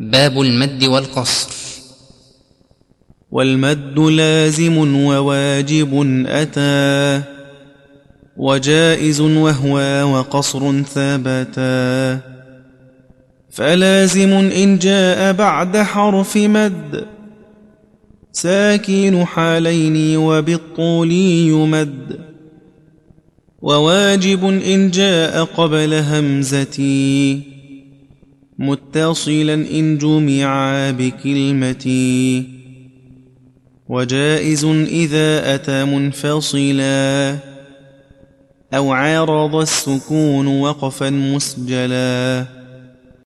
باب المد والقصر. والمد لازم وواجب أتى وجائز وهو وقصر ثبتا. فلازم إن جاء بعد حرف مد ساكن حالين وبالطول يمد. وواجب إن جاء قبل همزتي متصلا إن جمع بكلمتي وجائز إذا أتى منفصلا. أو عارض السكون وقفا مسجلا.